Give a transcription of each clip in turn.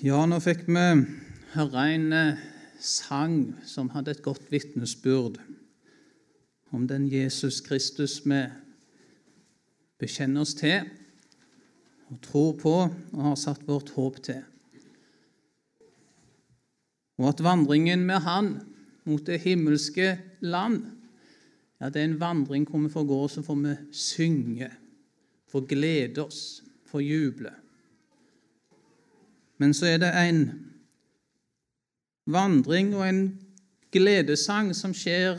Ja, nå fikk vi høre en eh, sang som hadde et godt vitnesbyrd om den Jesus Kristus vi bekjenner oss til og tror på og har satt vårt håp til. Og at vandringen med Han mot det himmelske land, ja, det er en vandring hvor vi får gå og så får vi synge, får glede oss, får juble. Men så er det en vandring og en gledessang som skjer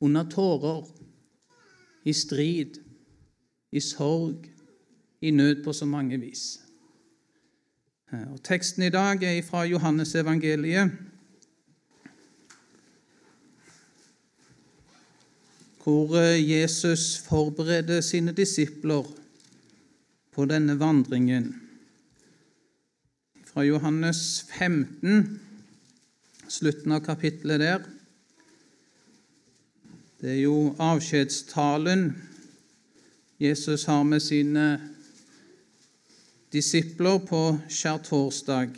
under tårer, i strid, i sorg, i nød på så mange vis. Og Teksten i dag er fra Johannes evangeliet, hvor Jesus forbereder sine disipler på denne vandringen fra Johannes 15, slutten av kapittelet der. Det er jo avskjedstalen Jesus har med sine disipler på skjærtorsdag.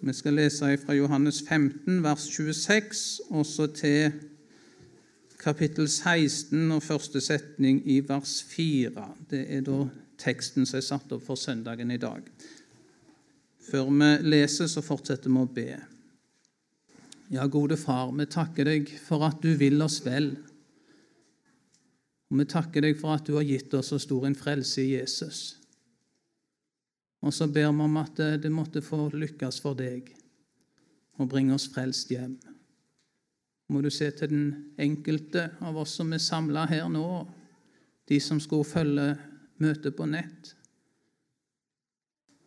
Vi skal lese fra Johannes 15, vers 26, også til kapittel 16 og første setning i vers 4. Det er da teksten som er satt opp for søndagen i dag. Før vi leser, så fortsetter vi å be. Ja, gode Far, vi takker deg for at du vil oss vel. Og vi takker deg for at du har gitt oss så stor en frelse i Jesus. Og så ber vi om at det måtte få lykkes for deg og bringe oss frelst hjem. Må du se til den enkelte av oss som er samla her nå, de som skulle følge møtet på nett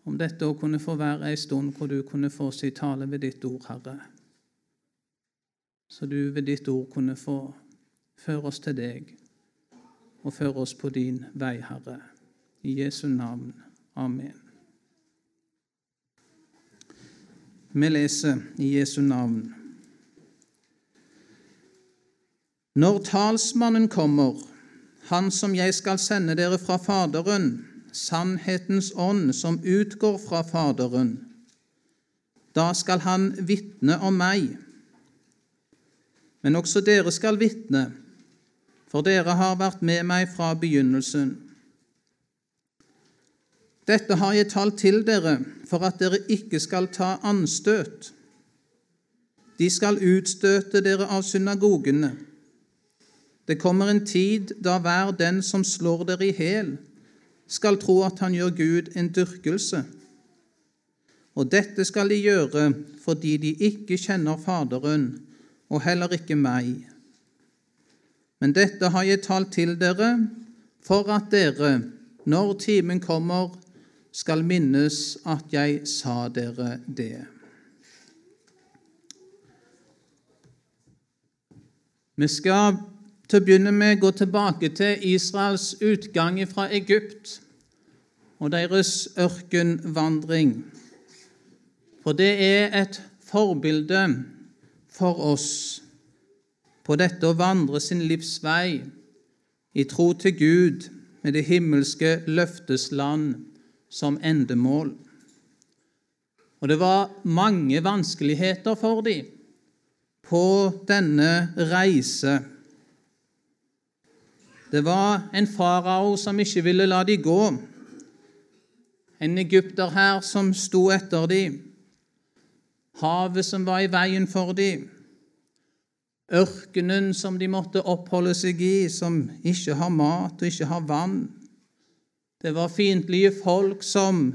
om dette å kunne få være ei stund hvor du kunne få si tale ved ditt ord, Herre. Så du ved ditt ord kunne få føre oss til deg og føre oss på din vei, Herre. I Jesu navn. Amen. Vi leser i Jesu navn. Når talsmannen kommer, han som jeg skal sende dere fra Faderen, sannhetens ånd som utgår fra Faderen. Da skal han vitne om meg. Men også dere skal vitne, for dere har vært med meg fra begynnelsen. Dette har jeg talt til dere for at dere ikke skal ta anstøt. De skal utstøte dere av synagogene. Det kommer en tid da hver den som slår dere i hæl, skal tro at han gjør Gud en dyrkelse. Og dette skal de gjøre fordi de ikke kjenner Faderen og heller ikke meg. Men dette har jeg talt til dere for at dere, når timen kommer, skal minnes at jeg sa dere det. Vi skal til å begynne med gå tilbake til Israels utgang fra Egypt og deres ørkenvandring. For det er et forbilde for oss på dette å vandre sin livsvei i tro til Gud med det himmelske løftesland som endemål. Og det var mange vanskeligheter for dem på denne reise det var en farao som ikke ville la de gå, en egypter her som sto etter dem, havet som var i veien for dem, ørkenen som de måtte oppholde seg i, som ikke har mat og ikke har vann. Det var fiendtlige folk som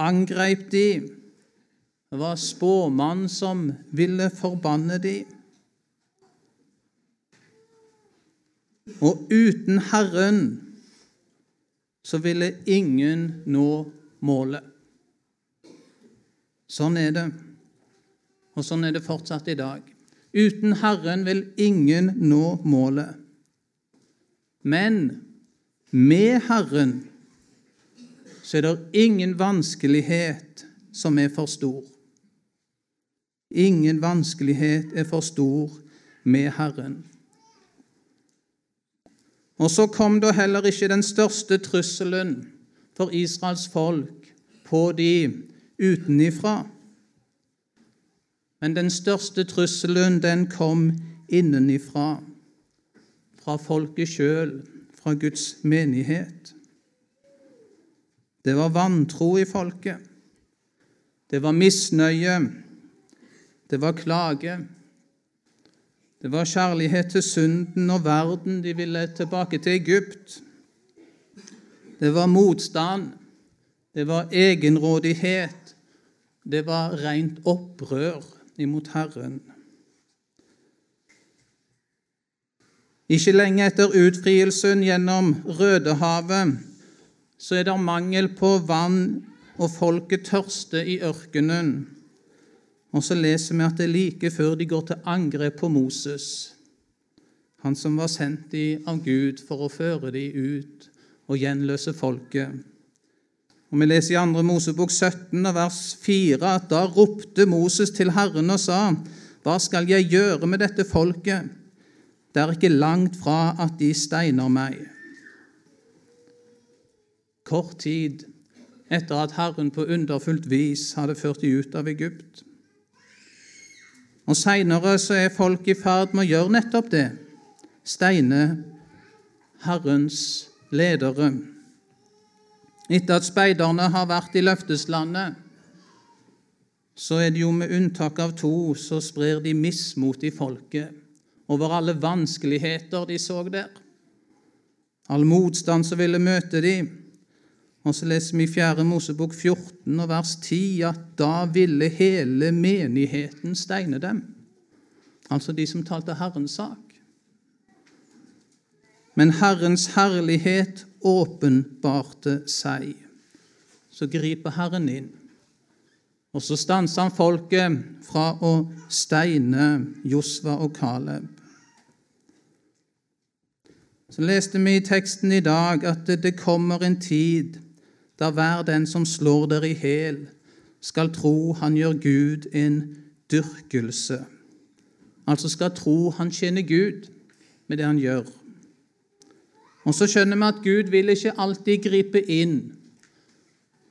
angrep dem. Det var spåmann som ville forbanne dem. Og uten Herren så ville ingen nå målet. Sånn er det, og sånn er det fortsatt i dag. Uten Herren vil ingen nå målet. Men med Herren så er det ingen vanskelighet som er for stor. Ingen vanskelighet er for stor med Herren. Og så kom da heller ikke den største trusselen for Israels folk på de utenifra. Men den største trusselen, den kom innenifra, fra folket sjøl, fra Guds menighet. Det var vantro i folket. Det var misnøye. Det var klage. Det var kjærlighet til synden og verden. De ville tilbake til Egypt. Det var motstand. Det var egenrådighet. Det var rent opprør imot Herren. Ikke lenge etter utfrielsen gjennom Rødehavet så er det mangel på vann, og folket tørster i ørkenen. Og så leser vi at det er like før de går til angrep på Moses, han som var sendt av Gud for å føre dem ut og gjenløse folket. Og Vi leser i 2. Mosebok 17, vers 4, at da ropte Moses til Herren og sa:" Hva skal jeg gjøre med dette folket? Det er ikke langt fra at de steiner meg. Kort tid etter at Herren på underfullt vis hadde ført de ut av Egypt. Og Seinere er folk i ferd med å gjøre nettopp det steine Herrens ledere. Etter at speiderne har vært i løfteslandet, så er det jo med unntak av to så sprer de mismot i folket over alle vanskeligheter de så der, all motstand som ville møte dem. Og så leser vi i 4. Mosebok 14 og vers 10 at da ville hele menigheten steine dem, altså de som talte Herrens sak. Men Herrens herlighet åpenbarte seg. Så griper Herren inn, og så stanser han folket fra å steine Josva og Kaleb. Så leste vi i teksten i dag at det kommer en tid da hver den som slår dere i hæl, skal tro han gjør Gud en dyrkelse. Altså skal tro han tjener Gud med det han gjør. Og så skjønner vi at Gud vil ikke alltid gripe inn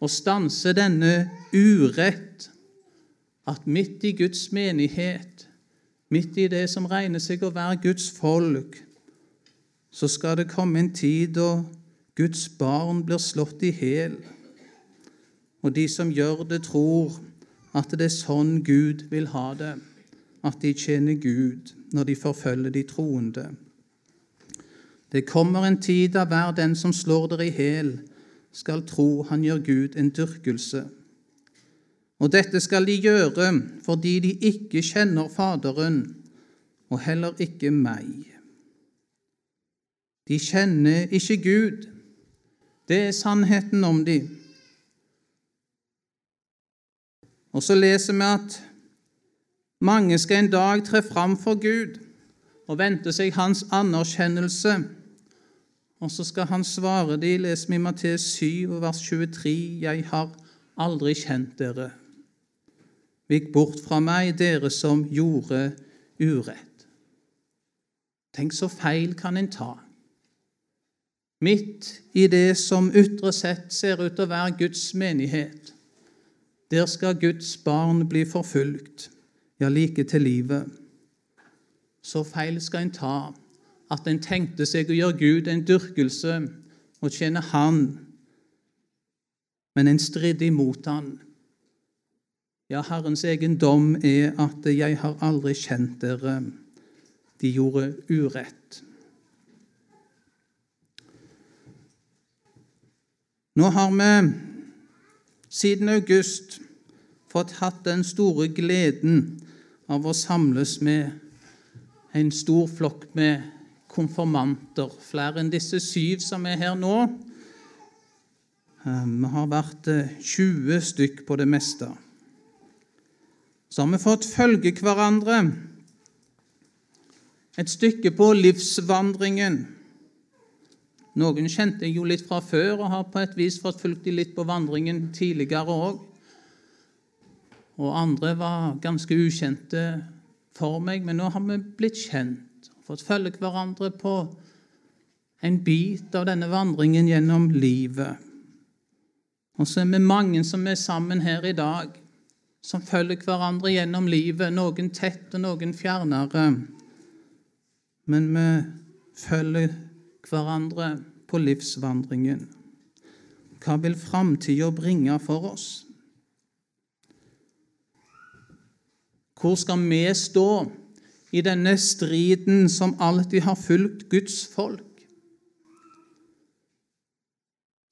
og stanse denne urett at midt i Guds menighet, midt i det som regner seg å være Guds folk, så skal det komme en tid da Guds barn blir slått i hjel. Og de som gjør det, tror at det er sånn Gud vil ha det, at de tjener Gud når de forfølger de troende. Det kommer en tid da hver den som slår dere i hjel, skal tro han gjør Gud en dyrkelse. Og dette skal de gjøre fordi de ikke kjenner Faderen, og heller ikke meg. De kjenner ikke Gud. Det er sannheten om dem. Og så leser vi at mange skal en dag tre fram for Gud og vente seg hans anerkjennelse. Og så skal han svare de, leser vi i Matteus 7, vers 23, Jeg har aldri kjent dere. Vik bort fra meg, dere som gjorde urett. Tenk så feil kan en ta midt i det som ytre sett ser ut til å være Guds menighet. Der skal Guds barn bli forfulgt, ja, like til livet. Så feil skal en ta at en tenkte seg å gjøre Gud en dyrkelse og tjene Han, men en stridde imot Han. Ja, Herrens egen dom er at 'jeg har aldri kjent dere'. De gjorde urett. Nå har vi siden august fått hatt den store gleden av å samles med en stor flokk med konfirmanter, flere enn disse syv som er her nå. Eh, vi har vært 20 eh, stykk på det meste. Så har vi fått følge hverandre et stykke på livsvandringen. Noen kjente jeg jo litt fra før og har på et vis fått fulgt dem litt på vandringen tidligere òg. Og andre var ganske ukjente for meg, men nå har vi blitt kjent og fått følge hverandre på en bit av denne vandringen gjennom livet. Og så er vi mange som er sammen her i dag, som følger hverandre gjennom livet, noen tett og noen fjernere. Men vi følger hverandre på livsvandringen. Hva vil framtida bringe for oss? Hvor skal vi stå i denne striden som alltid har fulgt Guds folk?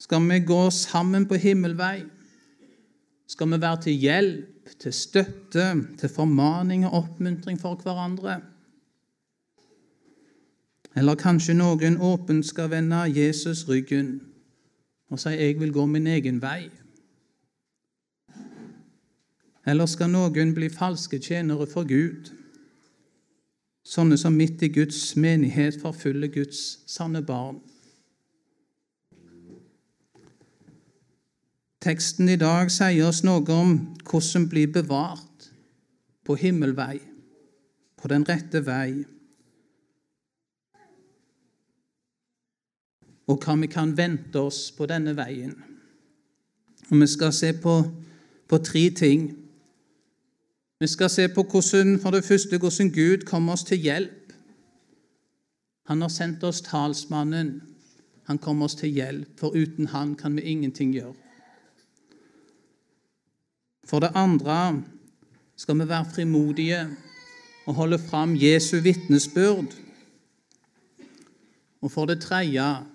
Skal vi gå sammen på himmelvei? Skal vi være til hjelp, til støtte, til formaning og oppmuntring for hverandre? Eller kanskje noen åpent skal vende Jesus ryggen og si 'jeg vil gå min egen vei'? Eller skal noen bli falske tjenere for Gud, sånne som midt i Guds menighet forfølger Guds sanne barn? Teksten i dag sier oss noe om hvordan bli bevart på himmelvei, på den rette vei, og hva vi kan vente oss på denne veien. Og Vi skal se på, på tre ting. Vi skal se på hvordan, for det første hvordan Gud kommer oss til hjelp. Han har sendt oss talsmannen. Han kommer oss til hjelp, for uten han kan vi ingenting gjøre. For det andre skal vi være frimodige og holde fram Jesu vitnesbyrd. Og for det tredje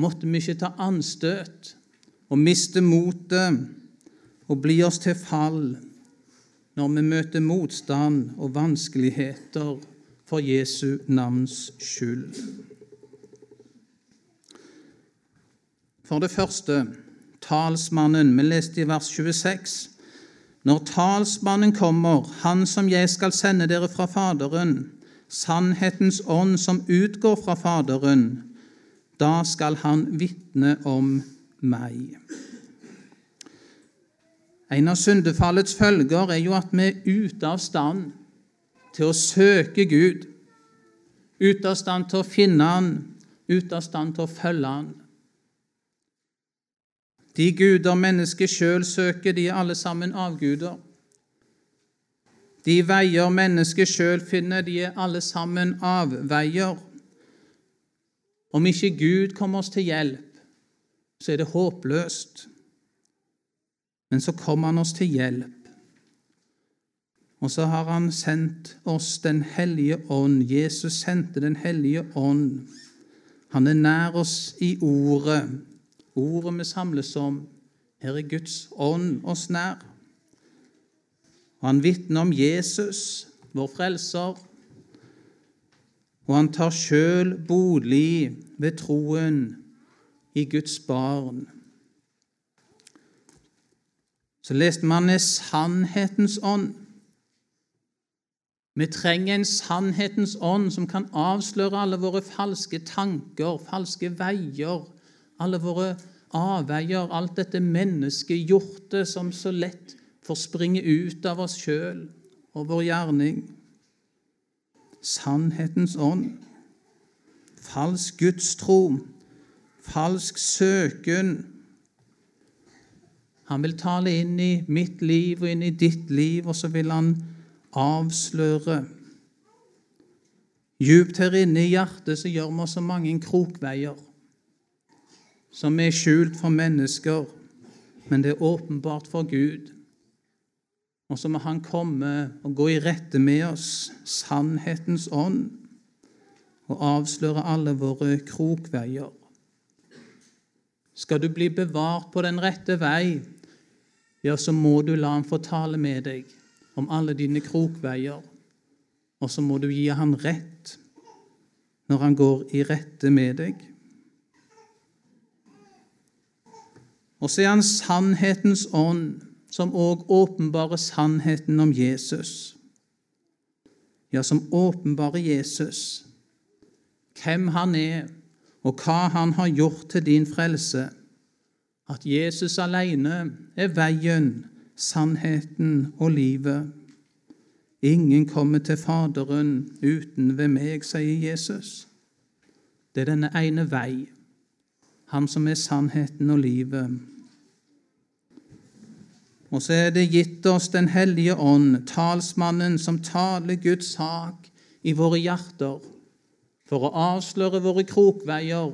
måtte vi ikke ta anstøt og miste motet og bli oss til fall når vi møter motstand og vanskeligheter for Jesu navns skyld. For det første talsmannen. Vi leste i vers 26. Når talsmannen kommer, han som jeg skal sende dere fra Faderen, sannhetens ånd som utgår fra Faderen, da skal han vitne om meg. En av syndefallets følger er jo at vi er ute av stand til å søke Gud, ute av stand til å finne Han, ute av stand til å følge Han. De guder mennesket sjøl søker, de er alle sammen avguder. De veier mennesket sjøl finner, de er alle sammen avveier. Om ikke Gud kommer oss til hjelp, så er det håpløst. Men så kommer Han oss til hjelp. Og så har Han sendt oss Den hellige ånd. Jesus sendte Den hellige ånd. Han er nær oss i ordet ordet vi samles om. Her er Guds ånd oss nær. Og Han vitner om Jesus, vår frelser, og han tar sjøl bolig ved troen i Guds barn. Så leste man sannhetens ånd. Vi trenger en sannhetens ånd som kan avsløre alle våre falske tanker, falske veier, alle våre avveier, alt dette menneskegjorte som så lett får springe ut av oss sjøl og vår gjerning. Sannhetens ånd, falsk gudstro, falsk søken. Han vil tale inn i mitt liv og inn i ditt liv, og så vil han avsløre. Djupt her inne i hjertet så gjør vi så mange krokveier som er skjult for mennesker, men det er åpenbart for Gud. Og så må Han komme og gå i rette med oss, sannhetens ånd, og avsløre alle våre krokveier. Skal du bli bevart på den rette vei, ja, så må du la Han få tale med deg om alle dine krokveier, og så må du gi Han rett når Han går i rette med deg. Og så er han sannhetens ånd, som òg åpenbarer sannheten om Jesus. Ja, som åpenbarer Jesus, hvem han er, og hva han har gjort til din frelse. At Jesus alene er veien, sannheten og livet. Ingen kommer til Faderen uten ved meg, sier Jesus. Det er denne ene vei han som er sannheten og livet. Og så er det gitt oss Den hellige ånd, talsmannen som taler Guds sak i våre hjerter, for å avsløre våre krokveier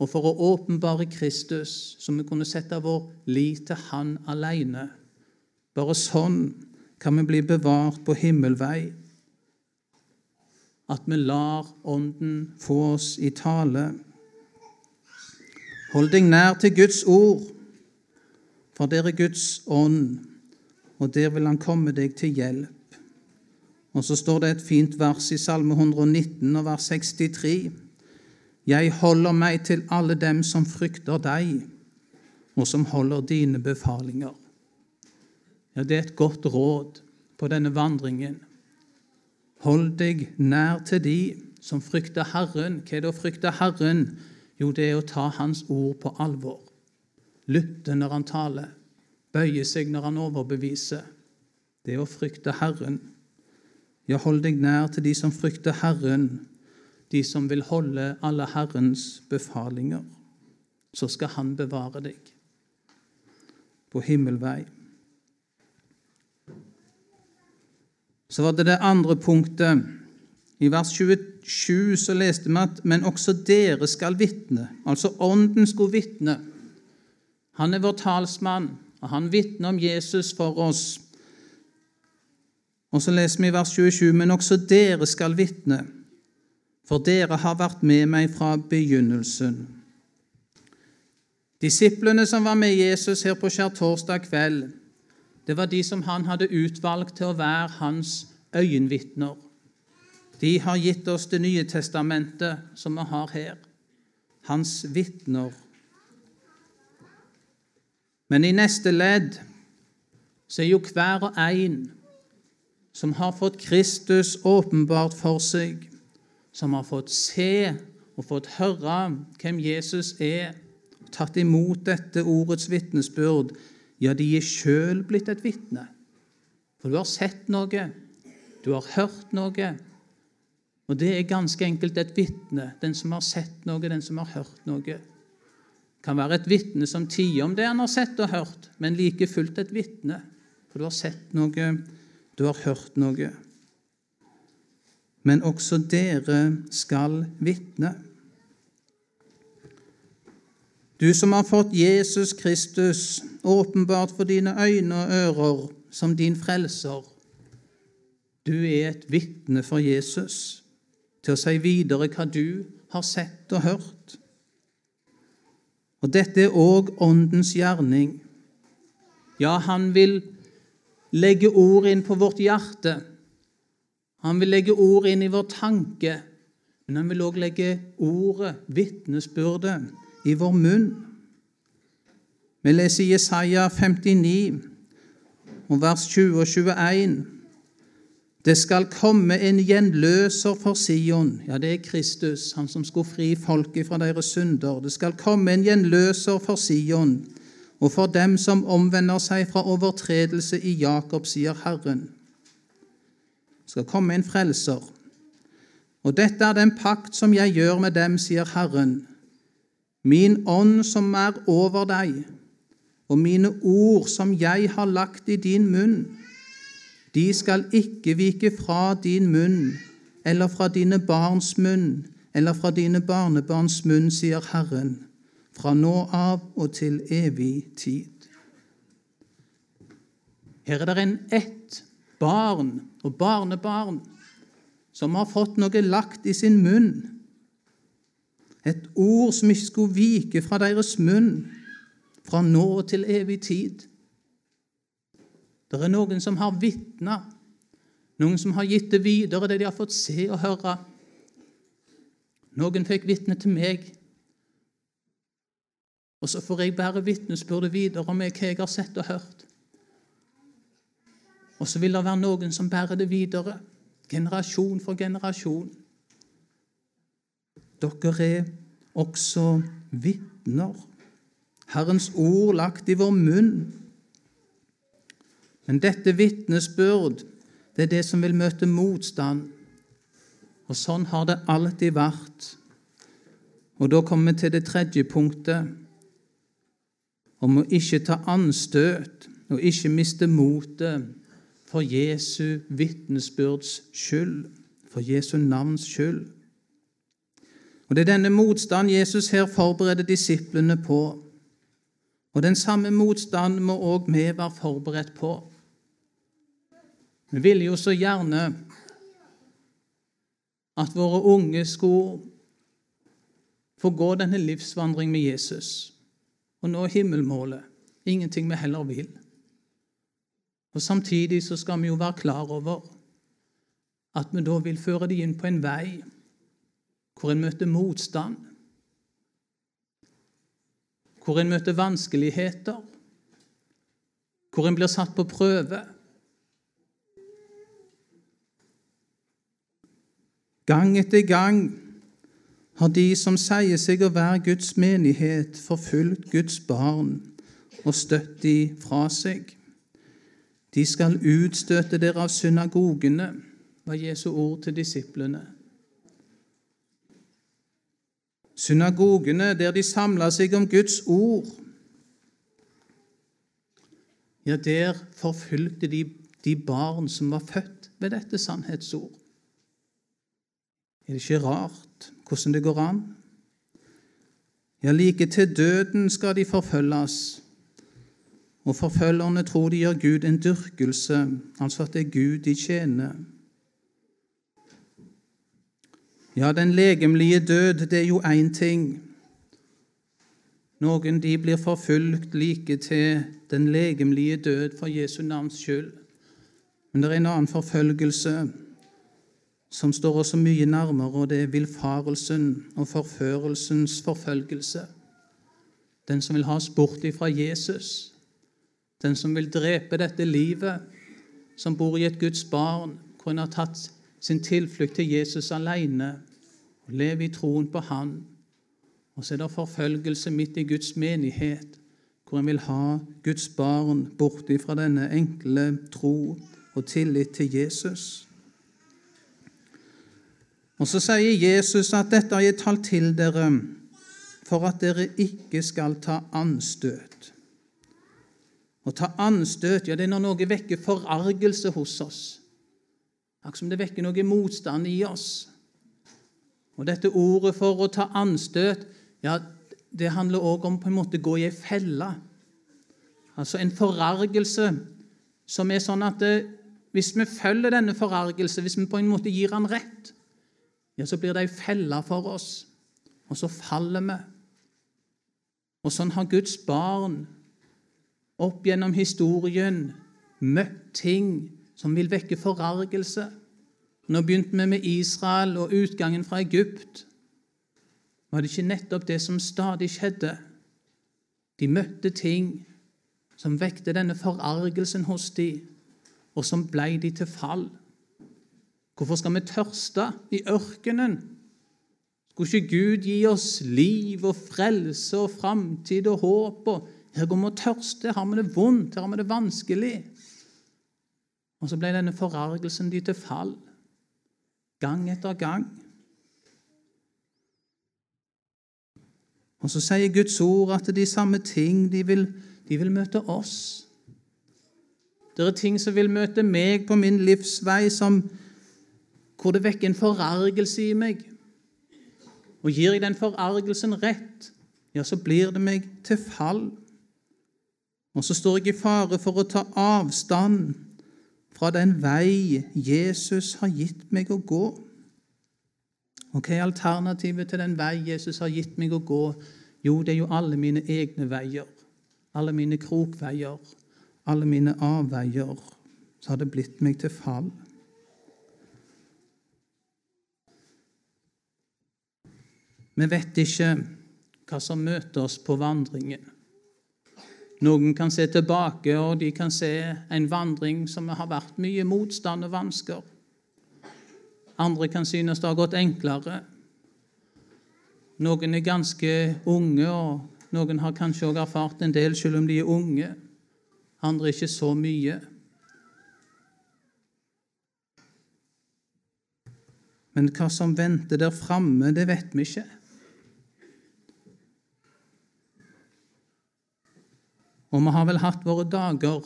og for å åpenbare Kristus, så vi kunne sette vår lit til Han alene. Bare sånn kan vi bli bevart på himmelvei. At vi lar Ånden få oss i tale. Hold deg nær til Guds ord, for det er Guds ånd, og der vil Han komme deg til hjelp. Og så står det et fint vers i Salme 119 og vers 63. Jeg holder meg til alle dem som frykter deg, og som holder dine befalinger. Ja, det er et godt råd på denne vandringen. Hold deg nær til de som frykter Herren. Hva er det å frykte Herren? Jo, det er å ta Hans ord på alvor. Lytte når Han taler, bøye seg når Han overbeviser. Det er å frykte Herren. Ja, hold deg nær til de som frykter Herren, de som vil holde alle Herrens befalinger. Så skal Han bevare deg på himmelvei. Så var det det andre punktet. I vers 27 så leste vi at men også dere skal vitne. Altså Ånden skulle vitne. Han er vår talsmann, og han vitner om Jesus for oss. Og så leser vi i vers 27.: Men også dere skal vitne, for dere har vært med meg fra begynnelsen. Disiplene som var med Jesus her på skjærtorsdag kveld, det var de som han hadde utvalgt til å være hans øyenvitner. De har gitt oss Det nye testamentet, som vi har her. Hans vitner. Men i neste ledd så er jo hver og en som har fått Kristus åpenbart for seg, som har fått se og fått høre hvem Jesus er, og tatt imot dette ordets vitnesbyrd, ja, de er sjøl blitt et vitne. For du har sett noe, du har hørt noe, og det er ganske enkelt et vitne. Den som har sett noe, den som har hørt noe. Kan være et vitne som tier om det han har sett og hørt, men like fullt et vitne. For du har sett noe, du har hørt noe. Men også dere skal vitne. Du som har fått Jesus Kristus åpenbart for dine øyne og ører som din frelser, du er et vitne for Jesus til å si videre hva du har sett og hørt. Og dette er òg Åndens gjerning. Ja, han vil legge ord inn på vårt hjerte. Han vil legge ord inn i vår tanke, men han vil òg legge ordet, vitnesbyrdet, i vår munn. Vi leser Jesaja 59, vers 20 og 21. Det skal komme en gjenløser for Sion. Ja, det er Kristus, han som skulle fri folket fra deres synder. Det skal komme en gjenløser for Sion, og for dem som omvender seg fra overtredelse i Jakob, sier Herren. Det skal komme en frelser. Og dette er den pakt som jeg gjør med dem, sier Herren. Min ånd som er over deg, og mine ord som jeg har lagt i din munn de skal ikke vike fra din munn eller fra dine barns munn eller fra dine barnebarns munn, sier Herren, fra nå av og til evig tid. Her er det en ett barn og barnebarn som har fått noe lagt i sin munn. Et ord som ikke skulle vike fra deres munn fra nå til evig tid. Det er noen som har vitna, noen som har gitt det videre, det de har fått se og høre. Noen fikk vitne til meg, og så får jeg bære vitnesbyrdet videre om hva jeg har sett og hørt. Og så vil det være noen som bærer det videre, generasjon for generasjon. Dere er også vitner. Herrens ord lagt i vår munn men dette vitnesbyrd, det er det som vil møte motstand. Og sånn har det alltid vært. Og da kommer vi til det tredje punktet, om å ikke ta anstøt og ikke miste motet for Jesu vitnesbyrds skyld, for Jesu navns skyld. Og Det er denne motstand Jesus her forbereder disiplene på. Og den samme motstand må òg vi være forberedt på. Vi ville jo så gjerne at våre unge skulle få gå denne livsvandring med Jesus og nå himmelmålet. Ingenting vi heller vil. Og Samtidig så skal vi jo være klar over at vi da vil føre dem inn på en vei hvor en møter motstand, hvor en møter vanskeligheter, hvor en blir satt på prøve. Gang etter gang har de som sier seg å være Guds menighet, forfulgt Guds barn og støtt de fra seg. De skal utstøte dere av synagogene, var Jesu ord til disiplene. Synagogene, der de samla seg om Guds ord, ja, der forfulgte de de barn som var født ved dette sannhetsord. Er det ikke rart hvordan det går an? Ja, like til døden skal de forfølges. Og forfølgerne tror de gjør Gud en dyrkelse, altså at det er Gud de tjener. Ja, den legemlige død, det er jo én ting. Noen de blir forfulgt like til den legemlige død for Jesu navns skyld. Men det er en annen forfølgelse som står oss mye nærmere, og det er villfarelsen og forførelsens forfølgelse. Den som vil ha oss bort ifra Jesus, den som vil drepe dette livet, som bor i et Guds barn, hvor en har tatt sin tilflukt til Jesus alene og lever i troen på Han. Og så er det forfølgelse midt i Guds menighet, hvor en vil ha Guds barn bort fra denne enkle tro og tillit til Jesus. Og Så sier Jesus at dette har jeg talt til dere for at dere ikke skal ta anstøt. Å ta anstøt ja, det er når noe vekker forargelse hos oss. Akkurat som det vekker noe motstand i oss. Og Dette ordet for å ta anstøt ja, det handler også om på en måte å gå i ei felle. Altså en forargelse som er sånn at det, hvis vi følger denne forargelse, hvis vi på en måte gir han rett, ja, så blir det ei felle for oss, og så faller vi. Og sånn har Guds barn opp gjennom historien møtt ting som vil vekke forargelse. Nå begynte vi med Israel og utgangen fra Egypt. Var det ikke nettopp det som stadig skjedde? De møtte ting som vekte denne forargelsen hos dem, og som ble de til fall. Hvorfor skal vi tørste i ørkenen? Skulle ikke Gud gi oss liv og frelse og framtid og håp? Og her går vi og tørster, her har vi det vondt, her har vi det vanskelig. Og så ble denne forargelsen de til fall, gang etter gang. Og så sier Guds ord at de samme ting de vil, de vil møte oss. Det er ting som vil møte meg på min livsvei, som hvor det vekker en forargelse i meg. Og gir jeg den forargelsen rett, ja, så blir det meg til fall. Og så står jeg i fare for å ta avstand fra den vei Jesus har gitt meg å gå. Og hva er alternativet til den vei Jesus har gitt meg å gå? Jo, det er jo alle mine egne veier. Alle mine krokveier. Alle mine avveier. Så har det blitt meg til fall. Vi vet ikke hva som møter oss på vandringen. Noen kan se tilbake, og de kan se en vandring som har vært mye motstand og vansker. Andre kan synes det har gått enklere. Noen er ganske unge, og noen har kanskje også erfart en del selv om de er unge. Andre ikke så mye. Men hva som venter der framme, det vet vi ikke. Og vi har vel hatt våre dager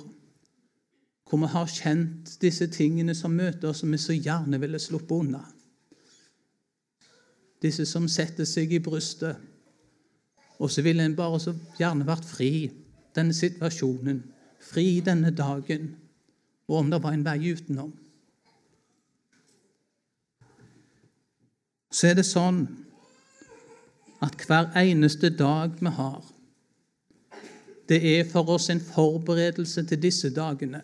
hvor vi har kjent disse tingene som møter oss, som vi så gjerne ville sluppet unna. Disse som setter seg i brystet. Og så ville en bare så gjerne vært fri denne situasjonen, fri denne dagen, og om det var en vei utenom. Så er det sånn at hver eneste dag vi har, det er for oss en forberedelse til disse dagene.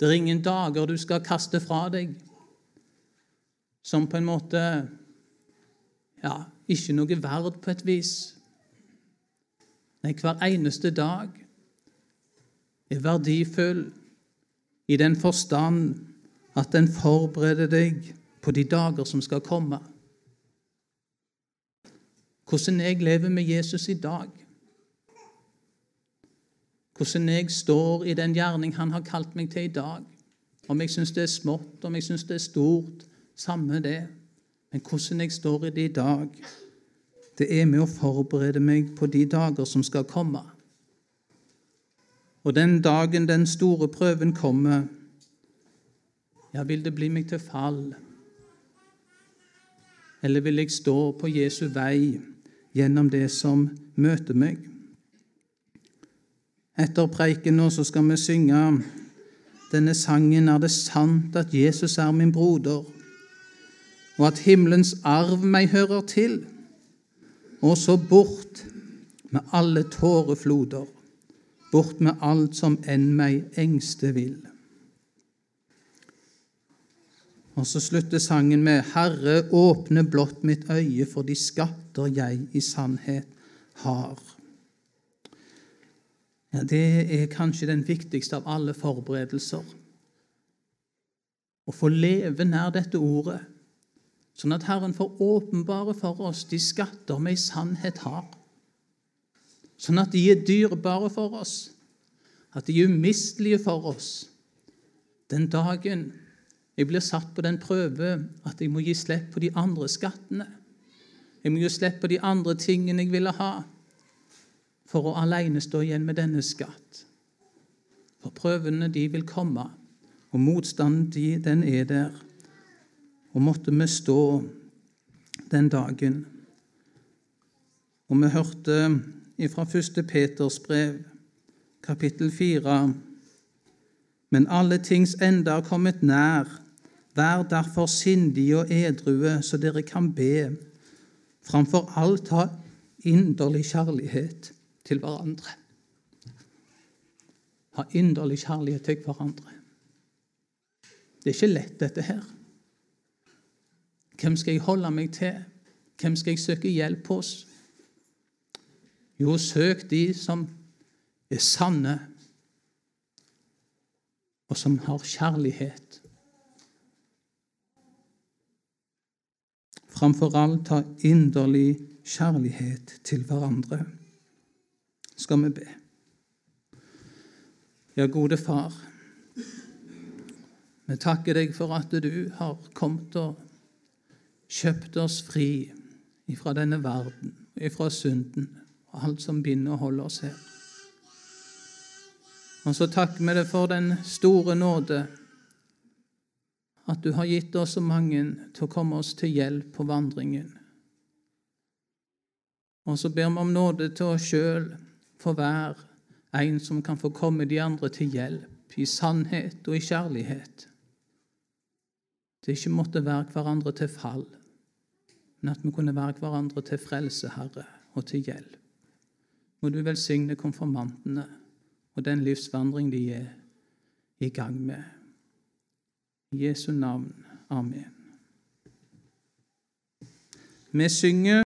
Det er ingen dager du skal kaste fra deg som på en måte ja, ikke noe verd på et vis. Nei, hver eneste dag er verdifull i den forstand at den forbereder deg på de dager som skal komme. Hvordan jeg lever med Jesus i dag. Hvordan jeg står i den gjerning han har kalt meg til i dag. Om jeg syns det er smått, om jeg syns det er stort, samme det. Men hvordan jeg står i det i dag, det er med å forberede meg på de dager som skal komme. Og den dagen den store prøven kommer, ja, vil det bli meg til fall? Eller vil jeg stå på Jesu vei gjennom det som møter meg? Etter preiken nå så skal vi synge denne sangen Er det sant at Jesus er min broder, og at himmelens arv meg hører til? Og så bort med alle tårefloder, bort med alt som enn meg engste vil. Og så slutter sangen med Herre, åpne blått mitt øye for de skatter jeg i sannhet har. Ja, Det er kanskje den viktigste av alle forberedelser. Å få leve nær dette ordet, sånn at Herren får åpenbare for oss de skatter vi i sannhet har. Sånn at de er dyrebare for oss, at de er umistelige for oss. Den dagen jeg blir satt på den prøve at jeg må gi slipp på de andre skattene. Jeg må gi slipp på de andre tingene jeg ville ha for å alene stå igjen med denne skatt. For prøvene, de vil komme, og motstanden, de, den er der. Og måtte vi stå den dagen. Og vi hørte fra 1. Peters brev, kapittel 4. Men alle tings ende er kommet nær. Vær derfor sindige og edrue, så dere kan be. Framfor alt ha inderlig kjærlighet til hverandre. Ha inderlig kjærlighet til hverandre. Det er ikke lett, dette her. Hvem skal jeg holde meg til? Hvem skal jeg søke hjelp hos? Jo, søk de som er sanne, og som har kjærlighet. Framfor alt ha inderlig kjærlighet til hverandre skal vi be. Ja, gode Far, vi takker deg for at du har kommet og kjøpt oss fri ifra denne verden, ifra synden og alt som binder og holder oss her. Og så takker vi deg for den store nåde at du har gitt oss så mange til å komme oss til hjelp på vandringen. Og så ber vi om nåde til oss sjøl for hver en som kan få komme de andre til hjelp i sannhet og i kjærlighet. Det ikke måtte være hverandre til fall, men at vi kunne være hverandre til frelse, Herre, og til hjelp. Må du velsigne konfirmantene og den livsvandring de er i gang med. Jesu navn. Amen. Vi synger